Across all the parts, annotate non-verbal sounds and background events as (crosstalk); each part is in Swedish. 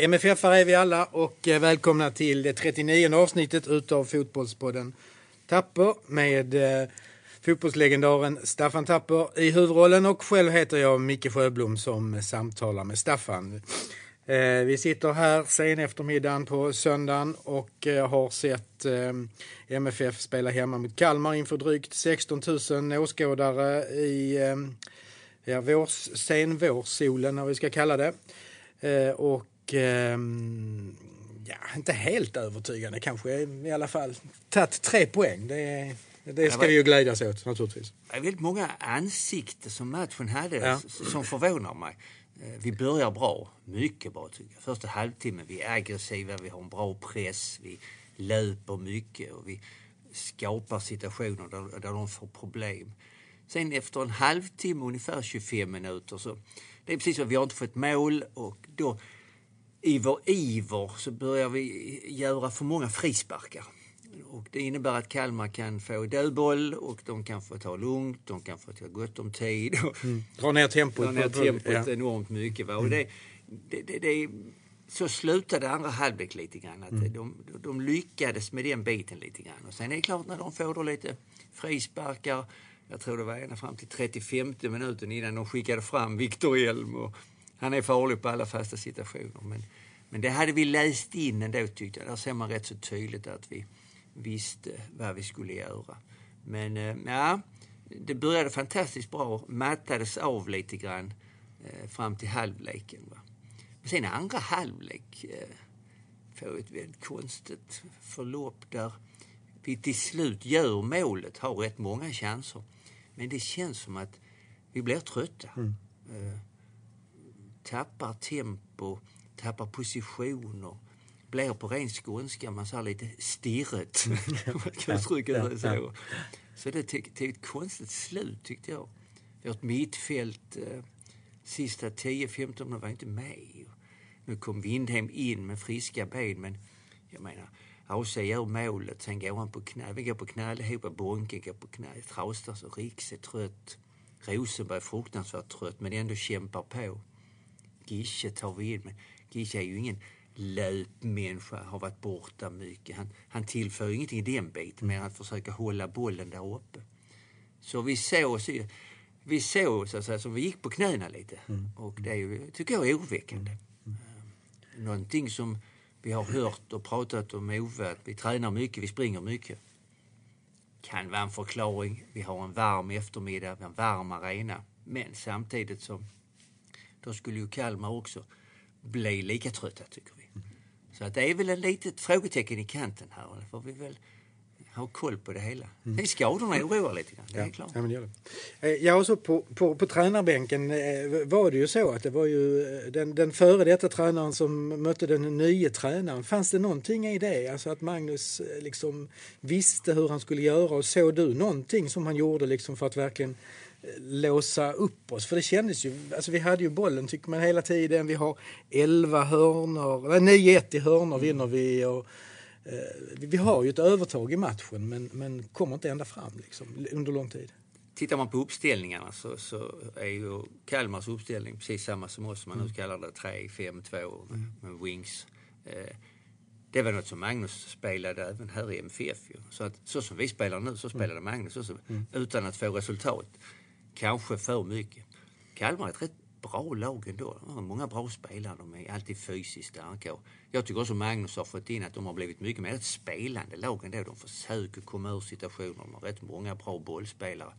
MFF är vi alla och eh, välkomna till det 39 avsnittet utav Fotbollspodden Tapper med eh, fotbollslegendaren Staffan Tapper i huvudrollen och själv heter jag Micke Sjöblom som samtalar med Staffan. Eh, vi sitter här sen eftermiddagen på söndagen och har sett MFF spela hemma mot Kalmar inför drygt 16 000 åskådare i ja, vårs, sen vårsolen, vad vi ska kalla det. Och ehm, ja, inte helt övertygande kanske i alla fall. Tagit tre poäng. Det, det ska vi ju glädjas åt naturligtvis. Det är väldigt många ansikten som matchen hade ja. som förvånar mig. Eh, vi börjar bra, mycket bra tycker jag. Första halvtimmen, vi är aggressiva, vi har en bra press, vi löper mycket och vi skapar situationer där, där de får problem. Sen efter en halvtimme, ungefär 25 minuter, så det är precis så, vi har inte fått mål och då i vår iver så börjar vi göra för många frisparkar. Och det innebär att Kalmar kan få dödboll och de kan få ta lugnt, de kan få ta gott om tid. Mm. (laughs) Dra ner tempot. Dra ner tempot ja. enormt mycket. Va? Och mm. det, det, det, det, så slutade andra halvlek lite grann. Att mm. de, de lyckades med den biten lite grann. Och sen är det klart när de får då lite frisparkar. Jag tror det var ända fram till 35 minuten innan de skickade fram Viktor Elm. Och han är farlig på alla fasta situationer. Men, men det hade vi läst in ändå tyckte jag. Där ser man rätt så tydligt att vi visste vad vi skulle göra. Men eh, ja, det började fantastiskt bra, mattades av lite grann eh, fram till halvleken. Va? Men sen andra halvlek eh, får ett väldigt konstigt förlopp där vi till slut gör målet, har rätt många chanser. Men det känns som att vi blir trötta. Mm. Tappar tempo, tappar positioner blir på ren skånska man säger lite stirret. (laughs) man kan uttrycka det så. Så det tog ett konstigt slut tyckte jag. Vårt mittfält eh, sista 10-15 var inte med. Nu kom Windhem in med friska ben men jag menar AC gör målet, sen går han på knä. Vi går på knä allihopa. Bonke går på knä. Traustas och Riks är trött. Rosenberg är fruktansvärt trött men ändå kämpar på. Gische tar vi in men Gische är ju ingen löpmänniska, har varit borta mycket. Han, han tillför ingenting i den biten, mer att försöka hålla bollen där uppe. Så vi såg, vi såg så att säga, som vi gick på knäna lite. Mm. Och det är ju, tycker jag är oroväckande. Mm. Någonting som vi har hört och pratat om Ove, att vi tränar mycket, vi springer mycket. Kan vara en förklaring. Vi har en varm eftermiddag, en varm arena. Men samtidigt så då skulle ju Kalmar också bli lika trötta tycker vi. Så att det är väl ett litet frågetecken i kanten här. Det får vi väl ha koll på det hela. Mm. Det är skadorna oroar lite grann, det är klart. Ja, men det det. Eh, ja, och så på, på, på tränarbänken eh, var det ju så att det var ju eh, den, den före detta tränaren som mötte den nya tränaren. Fanns det någonting i det? Alltså att Magnus liksom visste hur han skulle göra och såg du någonting som han gjorde liksom för att verkligen låsa upp oss. För det kändes ju, alltså vi hade ju bollen tycker man hela tiden. Vi har 11 hörnor, 9-1 i hörnor mm. vinner vi. Och, eh, vi har ju ett övertag i matchen men, men kommer inte ända fram liksom, under lång tid. Tittar man på uppställningarna så, så är ju Kalmars uppställning precis samma som oss. Man mm. nu kallar det 3-5-2 med, mm. med wings. Eh, det var något som Magnus spelade även här i MFF. Ju. Så, att, så som vi spelar nu så spelade mm. Magnus också, mm. utan att få resultat kanske för mycket. Kalmar är ett rätt bra lag ändå. De har många bra spelare. De är alltid fysiskt starka. Jag tycker också Magnus har fått in att de har blivit mycket mer ett spelande lag ändå. De försöker komma ur situationer. De har rätt många bra bollspelare.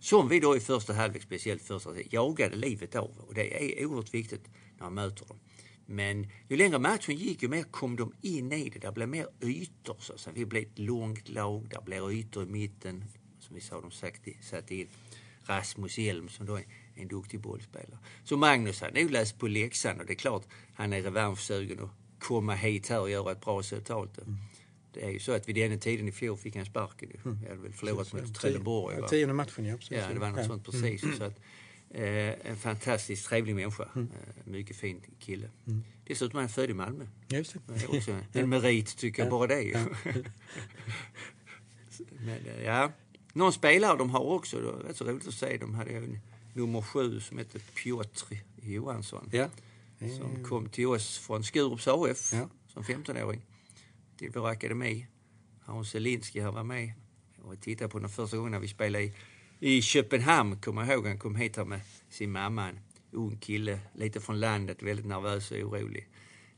Som vi då i första halvlek, speciellt första jagade livet av. Och det är oerhört viktigt när man möter dem. Men ju längre matchen gick, ju mer kom de in i det. Det blev mer ytor. Så Vi blev ett långt lag. Det blir ytor i mitten. Som vi sa, de satte in Rasmus Elm som då är en duktig bollspelare. Så Magnus har nog läst på läxan och det är klart han är revanschsugen att komma hit här och göra ett bra resultat. Mm. Det är ju så att vid den tiden i fjol fick han sparken. Mm. Jag hade väl förlorat mot Trelleborg. Ja, tionde matchen, ja. Precis. Ja, det var något ja. sånt precis. Mm. Så att, eh, en fantastiskt trevlig människa. Mm. Eh, mycket fin kille. Mm. Dessutom är han född i Malmö. Just det. det är också en merit tycker jag, bara det. (laughs) Men, eh, ja. Någon spelare de har också, det var rätt så roligt att se, de hade ju nummer sju som hette Piotr Johansson. Ja. som kom till oss från Skurups AF Ja. som 15-åring till vår akademi. Hans Zelinski här var med och tittade på den första gången när vi spelade i, i Köpenhamn, kommer jag ihåg. Han kom hit här med sin mamma, en ung kille, lite från landet, väldigt nervös och orolig.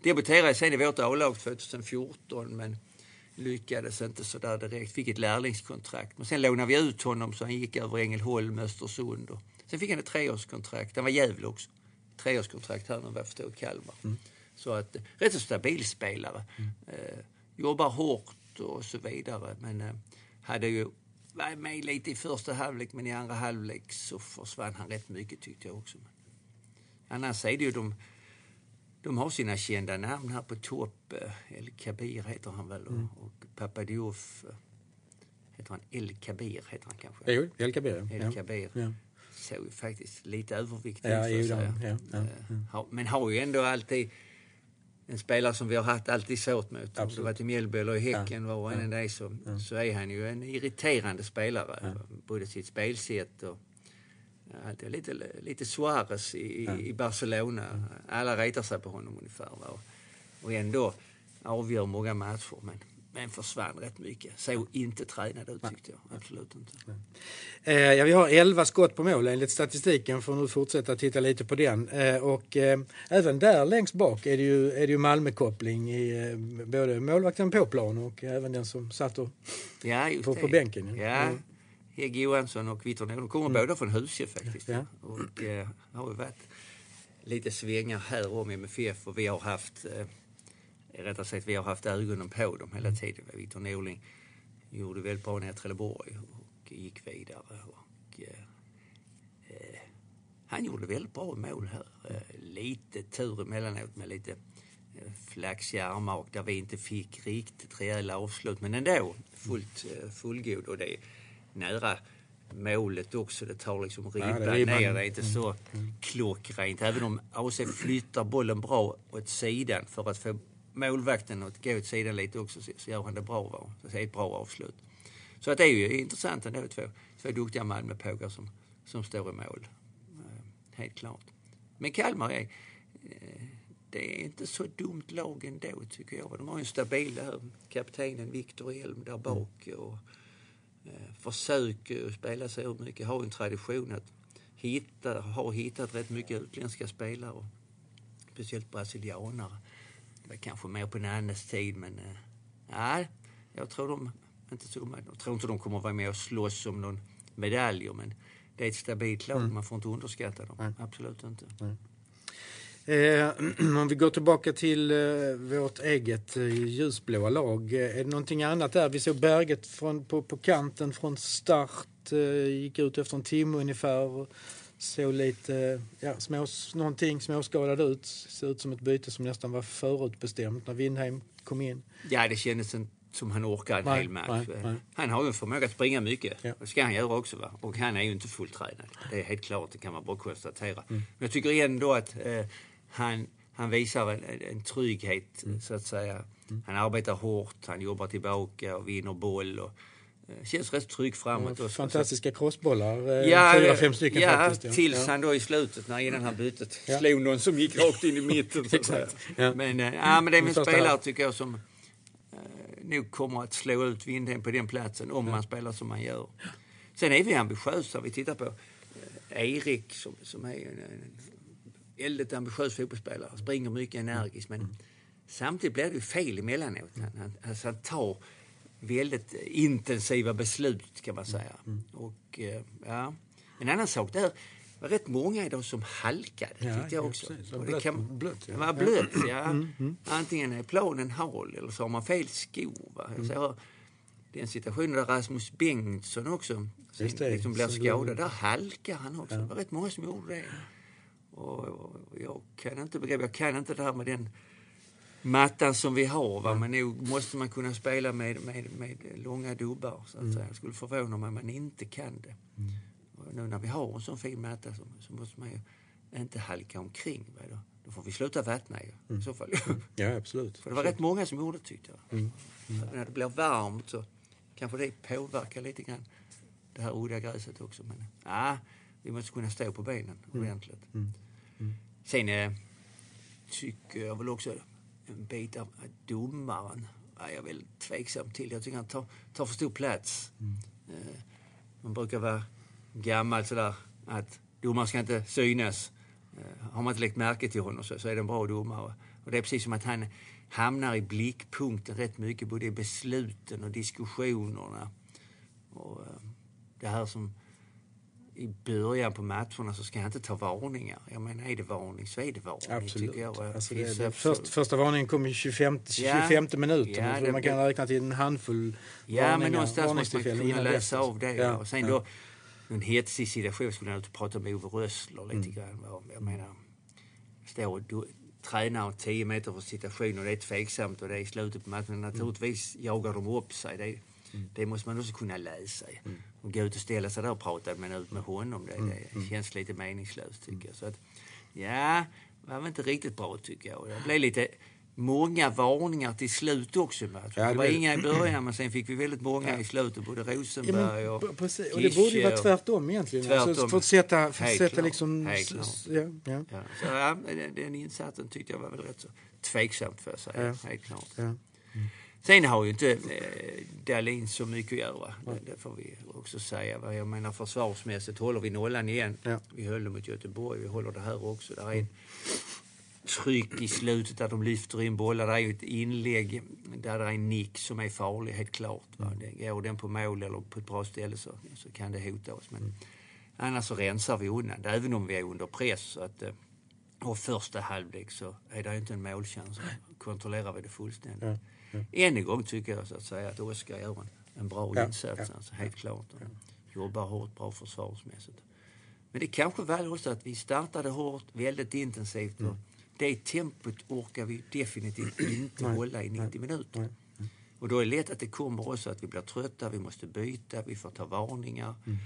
Debuterade sen i vårt A-lag 2014 men lyckades inte så där direkt. Fick ett lärlingskontrakt. Men sen lånade vi ut honom så han gick över Ängelholm, Östersund. Och sen fick han ett treårskontrakt. Han var Gävle också. Treårskontrakt här nu vad jag förstår Kalmar. Så att, rätt så stabil spelare. Eh, jobbar hårt och så vidare. Men eh, hade ju var med lite i första halvlek men i andra halvlek så försvann han rätt mycket tyckte jag också. Annars är det ju de, de har sina kända namn här på topp. Eh, El Kabir heter han väl och, och Papadiouf eh, heter han El Kabir heter han kanske? Jo, El Kabir. El Ja. Kabir. Ja. Såg faktiskt lite överviktig Ja, ut, säga. ja, ja, Eh, Men har ju ändå alltid en spelare som vi har haft alltid svårt mot. Om det varit i Mjällby eller i Häcken, var och en av det, så, så är han ju en irriterande spelare. Både sitt spelsätt och ja, det är lite, lite Suarez i, i- i Barcelona. Alla retar sig på honom ungefär. Och, och ändå avgör många matcher. Men, men försvann rätt mycket. Såg inte tränad ut tyckte jag. Absolut inte. Eh, ja, vi har 11 skott på mål enligt statistiken. Får nu fortsätta titta lite på den. Eh, och eh, även där längst bak är det ju, är det ju Malmö-koppling i eh, både målvakten på plan och även den som satt och... Ja, På- på bänken, ja. Ja. Mm. Hägg Johansson och Victor Nordlund kommer båda från Husie faktiskt. Ja. Och eh, har ju varit lite svängar här om MFF och vi har haft, eh, rättare sagt vi har haft ögonen på dem hela tiden. Victor Norling gjorde väldigt bra nere i Trelleborg och gick vidare. Och, eh, eh, han gjorde väldigt bra mål här. Eh, lite tur emellanåt med lite eh, flaxiga armar och där vi inte fick riktigt rejäla avslut. Men ändå fullt eh, fullgod och det nära målet också. Det tar liksom ribban ribban. ner. Det är inte så klockrent. Även om AC flyttar bollen bra åt sidan för att få målvakten att gå åt sidan lite också så, gör han det bra. Va? Så det är ett bra avslut. Så att det är ju intressant ändå. Två, två duktiga Malmöpågar som, som står i mål. Eh, helt klart. Men Kalmar är, eh, det är inte så dumt lag ändå tycker jag. De har ju en stabil där, kaptenen Viktor Elm där bak. Och, eh, försöker spela ur mycket, har en tradition att hitta, har hittat rätt mycket utländska spelare. Speciellt brasilianare. Det var kanske mer på Nannes tid men eh, nej, jag tror de inte så, jag tror inte de kommer att vara med och slåss om någon medalj men det är ett stabilt lag, man får inte underskatta dem. Absolut inte. Eh, (clears throat) om vi går tillbaka till eh, vårt eget eh, ljusblåa lag. Eh, är det någonting annat där? Vi såg Berget från, på, på kanten från start. Eh, gick ut efter en timme ungefär. Såg lite, eh, ja, små, någonting småskadad ut. Såg ut som ett byte som nästan var förutbestämt när Windheim kom in. Ja, det kändes inte som han orkar en Nej, hel match. nej, nej. Han har ju en förmåga att springa mycket. Ja. Det ska han göra också. Va? Och han är ju inte fulltränad. Det är helt klart, det kan man bara konstatera. Mm. Men jag tycker ändå att eh, han, han visar en, en trygghet, Mm. så att säga. Han arbetar hårt, han jobbar tillbaka och vinner boll. Och, eh, känns rätt trygg framåt. och- Fantastiska crossbollar. Eh, Ja, fyra, fem stycken ja, faktiskt. tills ja. han då i slutet, när innan han bytet, Ja. slog någon som gick rakt in i mitten. ja. Men, eh, ja, men det är en första spelare tycker jag som eh, nog kommer att slå ut Windhem på den platsen om man spelar som man gör. Sen är vi ambitiösa. Vi tittar på Erik som, som är en, en väldigt ambitiös fotbollsspelare. Springer mycket energiskt men samtidigt blir det ju fel emellanåt. Han, han, alltså han tar väldigt intensiva beslut kan man säga. Och, eh, ja. En annan sak där var rätt många idag som halkade Ja, tyckte jag ja, också. precis. Och Blött- ja. det var blött, ja. Antingen är planen hal eller så har man fel skor. Va? Jag ser den situationen där Rasmus Bengtsson också det, liksom blir så- skadad. Där halkar han också. Det var rätt många som gjorde det. Och, jag kan inte begripa, jag kan inte det här med den mattan som vi har. Va? Men nog måste man kunna spela med, med, med långa dubbar. Så att säga. Jag skulle förvåna mig om man inte kan det. Och nu när vi har en sån fin matta så, så måste man ju inte halka omkring. Va? Då, då får vi sluta vattna ju, i så fall. (laughs) Ja, absolut. För det var rätt många som gjorde det tyckte jag. När det blir varmt så kanske det påverkar lite grann det här udda gräset också. Men ja, vi måste kunna stå på benen ordentligt. Sen, eh, tycker jag väl också en bit av domaren är jag väldigt tveksam till. Jag tycker han tar, tar för stor plats. Eh, man brukar vara gammal sådär att domaren ska inte synas. Eh, har man inte lagt märke till honom så, så är det en bra domare. Och det är precis som att han hamnar i blickpunkten rätt mycket både i besluten och diskussionerna. Och, eh, det här som i början på matcherna så ska han inte ta varningar. Jag menar, är det varning så är det varning. Absolut. Jag. Alltså Det det, först, första varningen kom i 25, 25 Ja. minuten. Ja, Jag det- man kan räkna till en handfull Ja, men varningar, någonstans måste man kunna läsa av det. Ja, Och sen ja. då, en hetsig situation skulle jag och prata med Ove Rössler lite Mm. grann. Jag menar, står du, tränar 10 meter för situation och det är tveksamt och det är i slutet på matchen. Naturligtvis jagar de upp sig. Det, Mm. det måste man också kunna läsa. Och gå ut och ställa sig där och prata en minut med honom, det, Mm. det känns lite meningslöst tycker jag. Så att, ja, det var väl inte riktigt bra tycker jag. Och Det blev lite många varningar till slut också. Ja, det var inga i början men sen fick vi väldigt många i slutet. Både Ja, Rosenberg men, och precis. Och det borde ju vara tvärtom egentligen. Alltså, Tvärtom. för att sätta, för att Helt sätta klart. liksom... Ja, ja, Ja, så ja, den- den insatsen tyckte jag var väl rätt så tveksamt för att säga. Ja. Helt klart. ja. Sen har ju inte eh, Dahlin så mycket att göra. Det, det får vi också säga. Jag menar försvarsmässigt håller vi nollan igen. Ja. Vi höll det mot Göteborg, vi håller det här också. Där är ett tryck i slutet där de lyfter in bollar. Det är ju ett inlägg där det är en nick som är farlig, helt klart. Va. Det, går den på mål eller på ett bra ställe så, så kan det hota oss. Men annars så rensar vi undan det, även om vi är under press. Så att, eh, och första halvlek så är det inte en målchans. Kontrollerar vi det fullständigt. Ja. Än en gång tycker jag så att säga att Oskar gör en, en bra Ja, insats. ja, Alltså, helt klart. Och Jobbar hårt, bra försvarsmässigt. Men det kanske var också att vi startade hårt, väldigt intensivt. Mm. Det tempot orkar vi definitivt (clears throat) inte Nej, hålla i 90 minuter. nej, Och då är det lätt att det kommer också att vi blir trötta, vi måste byta, vi får ta varningar. Mm.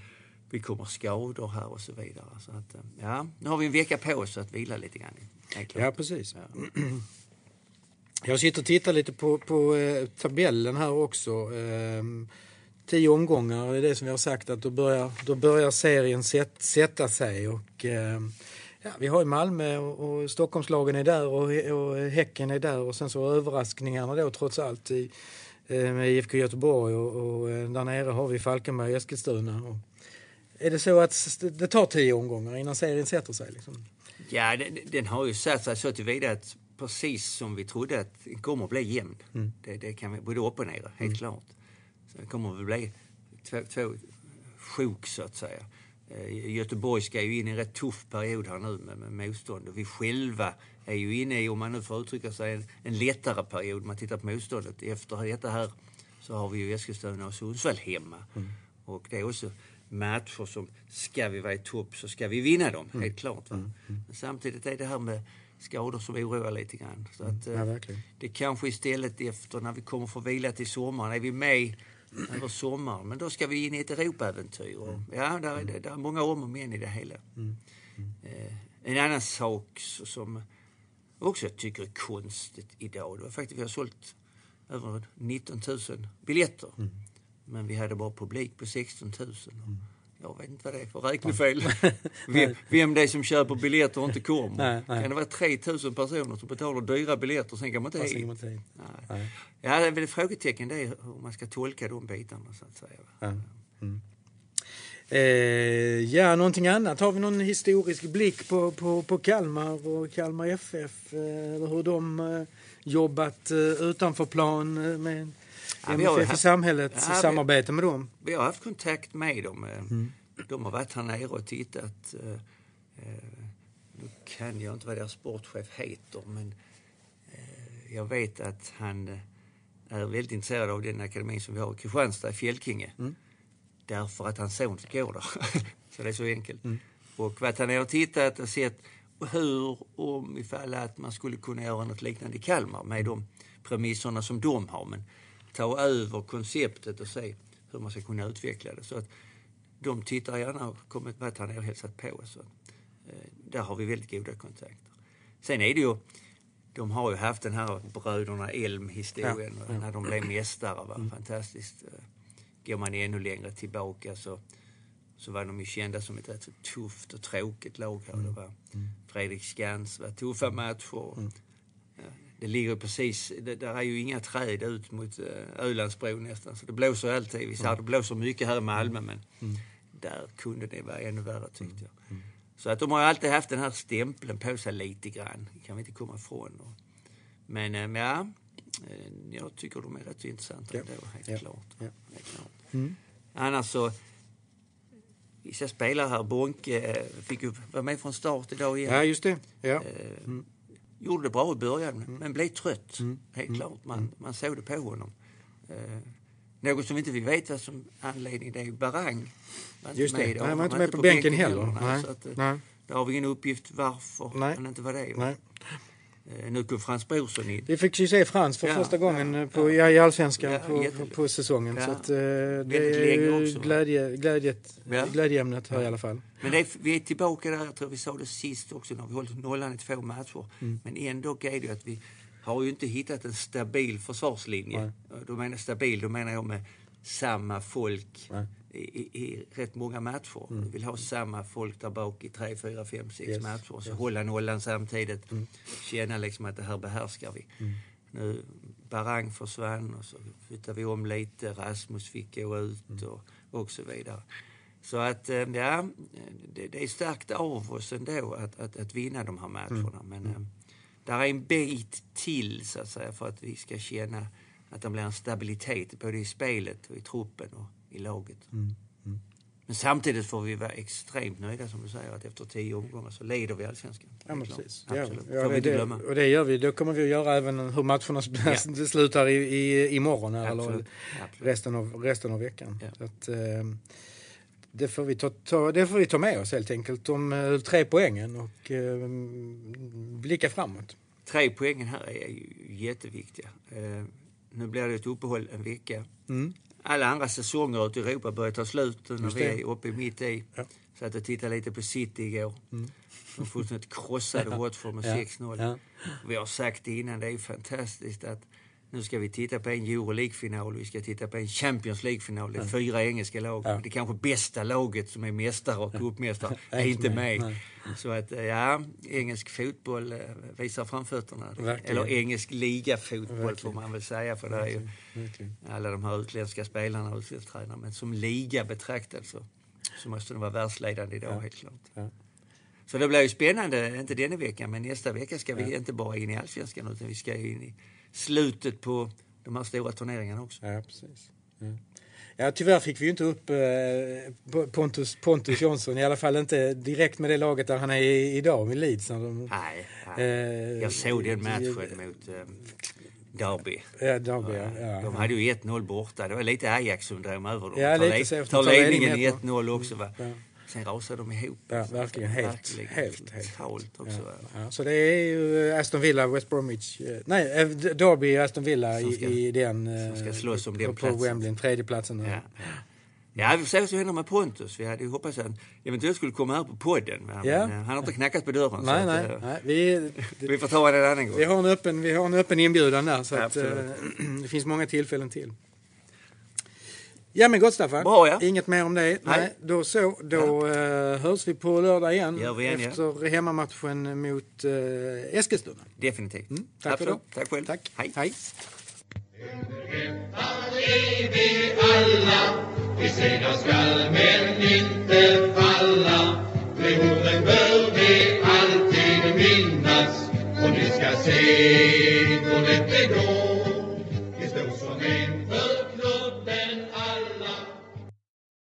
Vi kommer skador här och så vidare. Så att, eh, ja, nu har vi en vecka på oss att vila lite grann. ja, precis. Ja. (clears throat) Jag sitter och tittar lite på, på eh, tabellen här också. Ehm, tio omgångar, det är det som vi har sagt att då börjar, då börjar serien sätt, sätta sig. Och, ehm, ja, vi har ju Malmö och, och Stockholmslagen är där och, och Häcken är där och sen så överraskningarna då trots allt i, ehm, med IFK Göteborg och, och eh, där nere har vi Falkenberg och Eskilstuna. Och, är det så att det tar tio omgångar innan serien sätter sig? Liksom? Ja, den, den har ju satt sig så tillvida att precis som vi trodde att den kommer att bli jämn. Mm. Det, det kan vi, både upp och ner, helt klart. Så det kommer att bli två, två sjok så att säga. Eh, Göteborg ska ju in i en rätt tuff period här nu med, med motstånd och vi själva är ju inne i, om man nu får uttrycka sig, en, en lättare period. Man tittar på motståndet. Efter detta här så har vi ju Eskilstuna och Sundsvall hemma. Och det är också matcher som, ska vi vara i topp så ska vi vinna dem, helt klart. Va? Men samtidigt är det här med skador som oroar lite grann. Så att, eh, Ja, verkligen. det kanske istället efter när vi kommer få vila till sommaren, är vi med över sommaren, men då ska vi in i ett Europaäventyr. Och, ja, där är, det, där är många om och men i det hela. Eh, en annan sak som också jag tycker är konstigt idag, det var faktiskt vi har sålt över 19 000 biljetter. Men vi hade bara publik på 16 000. Jag vet inte vad det är för räknefel. (laughs) vem, vem det är som köper biljetter och inte kommer. (laughs) Nej, nej. Kan det vara 3 000 personer som betalar dyra biljetter sen kan man inte hit? till det? Nej. Nej. Ja, det är väl ett frågetecken det är hur man ska tolka de bitarna så att säga. Ja. Mm. Eh, ja, någonting annat. Har vi någon historisk blick på, på, på Kalmar och Kalmar FF? Eh, hur de eh, jobbat eh, utanför plan eh, med Ja, har MFF i haft- samhällets Ja, vi- samarbete med dem? Vi har haft kontakt med dem. eh, Mm. De har varit här nere och tittat. eh, eh, Nu kan jag inte vad deras sportchef heter, men jag vet att han är väldigt intresserad av den akademin som vi har i Kristianstad, i Fjällkinge. Mm. Därför att hans son går där. (laughs) så det är så enkelt. Mm. Och här nere och tittat och sett hur, om ifall att man skulle kunna göra något liknande i Kalmar med de premisserna som de har. Men ta över konceptet och se hur man ska kunna utveckla det. Så att de tittar gärna och kommit varit här nere och hälsat på. Så, eh, där har vi väldigt goda kontakter. Sen är det ju, de har ju haft den här bröderna Elm-historien Ja, ja. när de blev mästare. Va? Fantastiskt. Eh, Går man ännu längre tillbaka så, så var de ju kända som ett rätt så tufft och tråkigt lag här. Det var Fredrik Skans, var tuffa matcher. Ja, Det ligger precis, det, där är ju inga träd ut mot uh, Ölandsbron nästan, så det blåser alltid. Vi sa det blåser mycket här i Malmö, men där kunde det vara ännu värre tyckte jag. Så att de har alltid haft den här stämpeln på sig lite grann, det kan vi inte komma ifrån. Men eh, ja, eh, jag tycker de är rätt intressanta Ja. ändå, helt Ja. klart. Ja. Helt klart. Mm. Annars så, vissa spelare här, Bonke eh, fick ju vara med från start idag igen. Ja, just det. Ja. Eh, Gjorde det bra i början, men blev trött. Helt klart. Man, man såg det på honom. Eh, något som vi inte vet vad som anledning det är Barang. Var Just det. Nej, han var inte med på bänken heller. nej, Nej. Att, eh, Nej. Där har vi ingen uppgift varför Nej. han inte var det. Nej. Eh, nu kom Frans Brorsson in. Vi fick ju se Frans för Ja, första gången ja, eh, på, ja. i Allsvenskan på, på säsongen. Så att, eh, det är ju också, glädje, glädjet, glädjeämnet här i alla fall. Men är, vi är tillbaka där, jag tror vi sa det sist också, när vi hållit nollan i två matcher. Mm. Men ändå är det ju att vi har ju inte hittat en stabil försvarslinje. Nej. Då menar jag stabil, då menar jag med samma folk Nej. I, i, rätt många matcher. Vi vill ha samma folk där bak i tre, fyra, fem, sex Yes, matcher. Och så yes. hålla nollan samtidigt. Känna liksom att det här behärskar vi. Nu Barang försvann och så flyttade vi om lite. Rasmus fick gå ut och, och så vidare. Så att, eh, ja, det, det är starkt av oss ändå att, att, att vinna de här matcherna. Men eh, där är en bit till så att säga för att vi ska känna att det blir en stabilitet både i spelet och i truppen och i laget. Men samtidigt får vi vara extremt nöjda som du säger att efter tio omgångar så leder vi allsvenskan. Ja, precis. Ja, Absolut. ja, får vi det, inte det, glömma. och det gör vi. Då kommer vi att göra även hur matcherna Ja. (laughs) slutar i, i, imorgon här, eller Absolut. Absolut. resten av, resten av veckan. Ja. Att, eh, det, får vi ta, ta, det får vi ta med oss helt enkelt. De eh, tre poängen och eh, blicka framåt. Tre poängen här är ju jätteviktiga. Eh, nu blir det ett uppehåll en vecka. Mm. Alla andra säsonger ute i Europa börjar ta slut när vi är uppe mitt i. Ja. Så att jag tittade lite på City igår. De fullständigt krossade (laughs) Watford med Ja. 6-0. Ja. Vi har sagt det innan, det är fantastiskt att nu ska vi titta på en Euroleague-final, vi ska titta på en Champions League-final. Det är fyra engelska lag. Ja. Det kanske bästa laget som är mästare och cupmästare (laughs) Är inte med. Nej. Så att eh, ja, engelsk fotboll eh, visar framfötterna. Verkligen. Eller engelsk ligafotboll får man väl säga. För det är ju Verkligen. alla de här utländska spelarna och utländska tränarna. Men som liga betraktad så, så måste den vara världsledande idag Ja. helt klart. Ja. Så det blir ju spännande, inte denna veckan, men nästa vecka ska vi inte bara in i allsvenskan utan vi ska in i slutet på de här stora turneringarna också. Ja, precis. Ja. Ja, tyvärr fick vi ju inte upp eh, Pontus, Pontus Jonsson, i alla fall inte direkt med det laget där han är idag, med Leeds. De, Nej, eh, nej. jag såg den matchen mot eh, Derby. Ja, Derby, ja. ja. De hade ju 1-0 borta. Det var lite Ajax-syndrom över dem. Ja, Tar lite le-. Tar ledningen i ledningen 1-0 också. Va? Sen rasade de ihop. Ja, verkligen. Helt, Verkligen helt, helt. totalt också. Ja, ja, så det är ju Aston Villa, West Bromwich, eh, nej, eh, Derby, Aston Villa Som i, ska- i den, eh, som ska slåss om den på, på platsen. Wembley, tredje platsen. Ja. Ja, vi får se vad som händer med Pontus. Vi hade ju hoppats att han eventuellt skulle komma här på podden. Men Ja. han har inte knackat på dörren. Nej, så nej, att, eh, nej. Vi, (laughs) Vi får ta det en annan gång. vi, har en öppen, vi har en öppen inbjudan där så att, eh, (clears throat) det finns många tillfällen till. Ja men gott Staffan. Bra, ja. Inget mer om det. Nej. Nej. då så. Då eh, hörs vi på lördag igen. Vi igen, ja. efter hemmamatchen mot uh, Eskilstuna. Definitivt. Mm, tack för Absolut. det. Tack själv. Tack. Hej. Hej. är vi alla Vi segrar skall men inte falla De orden bör vi alltid minnas Och ni ska se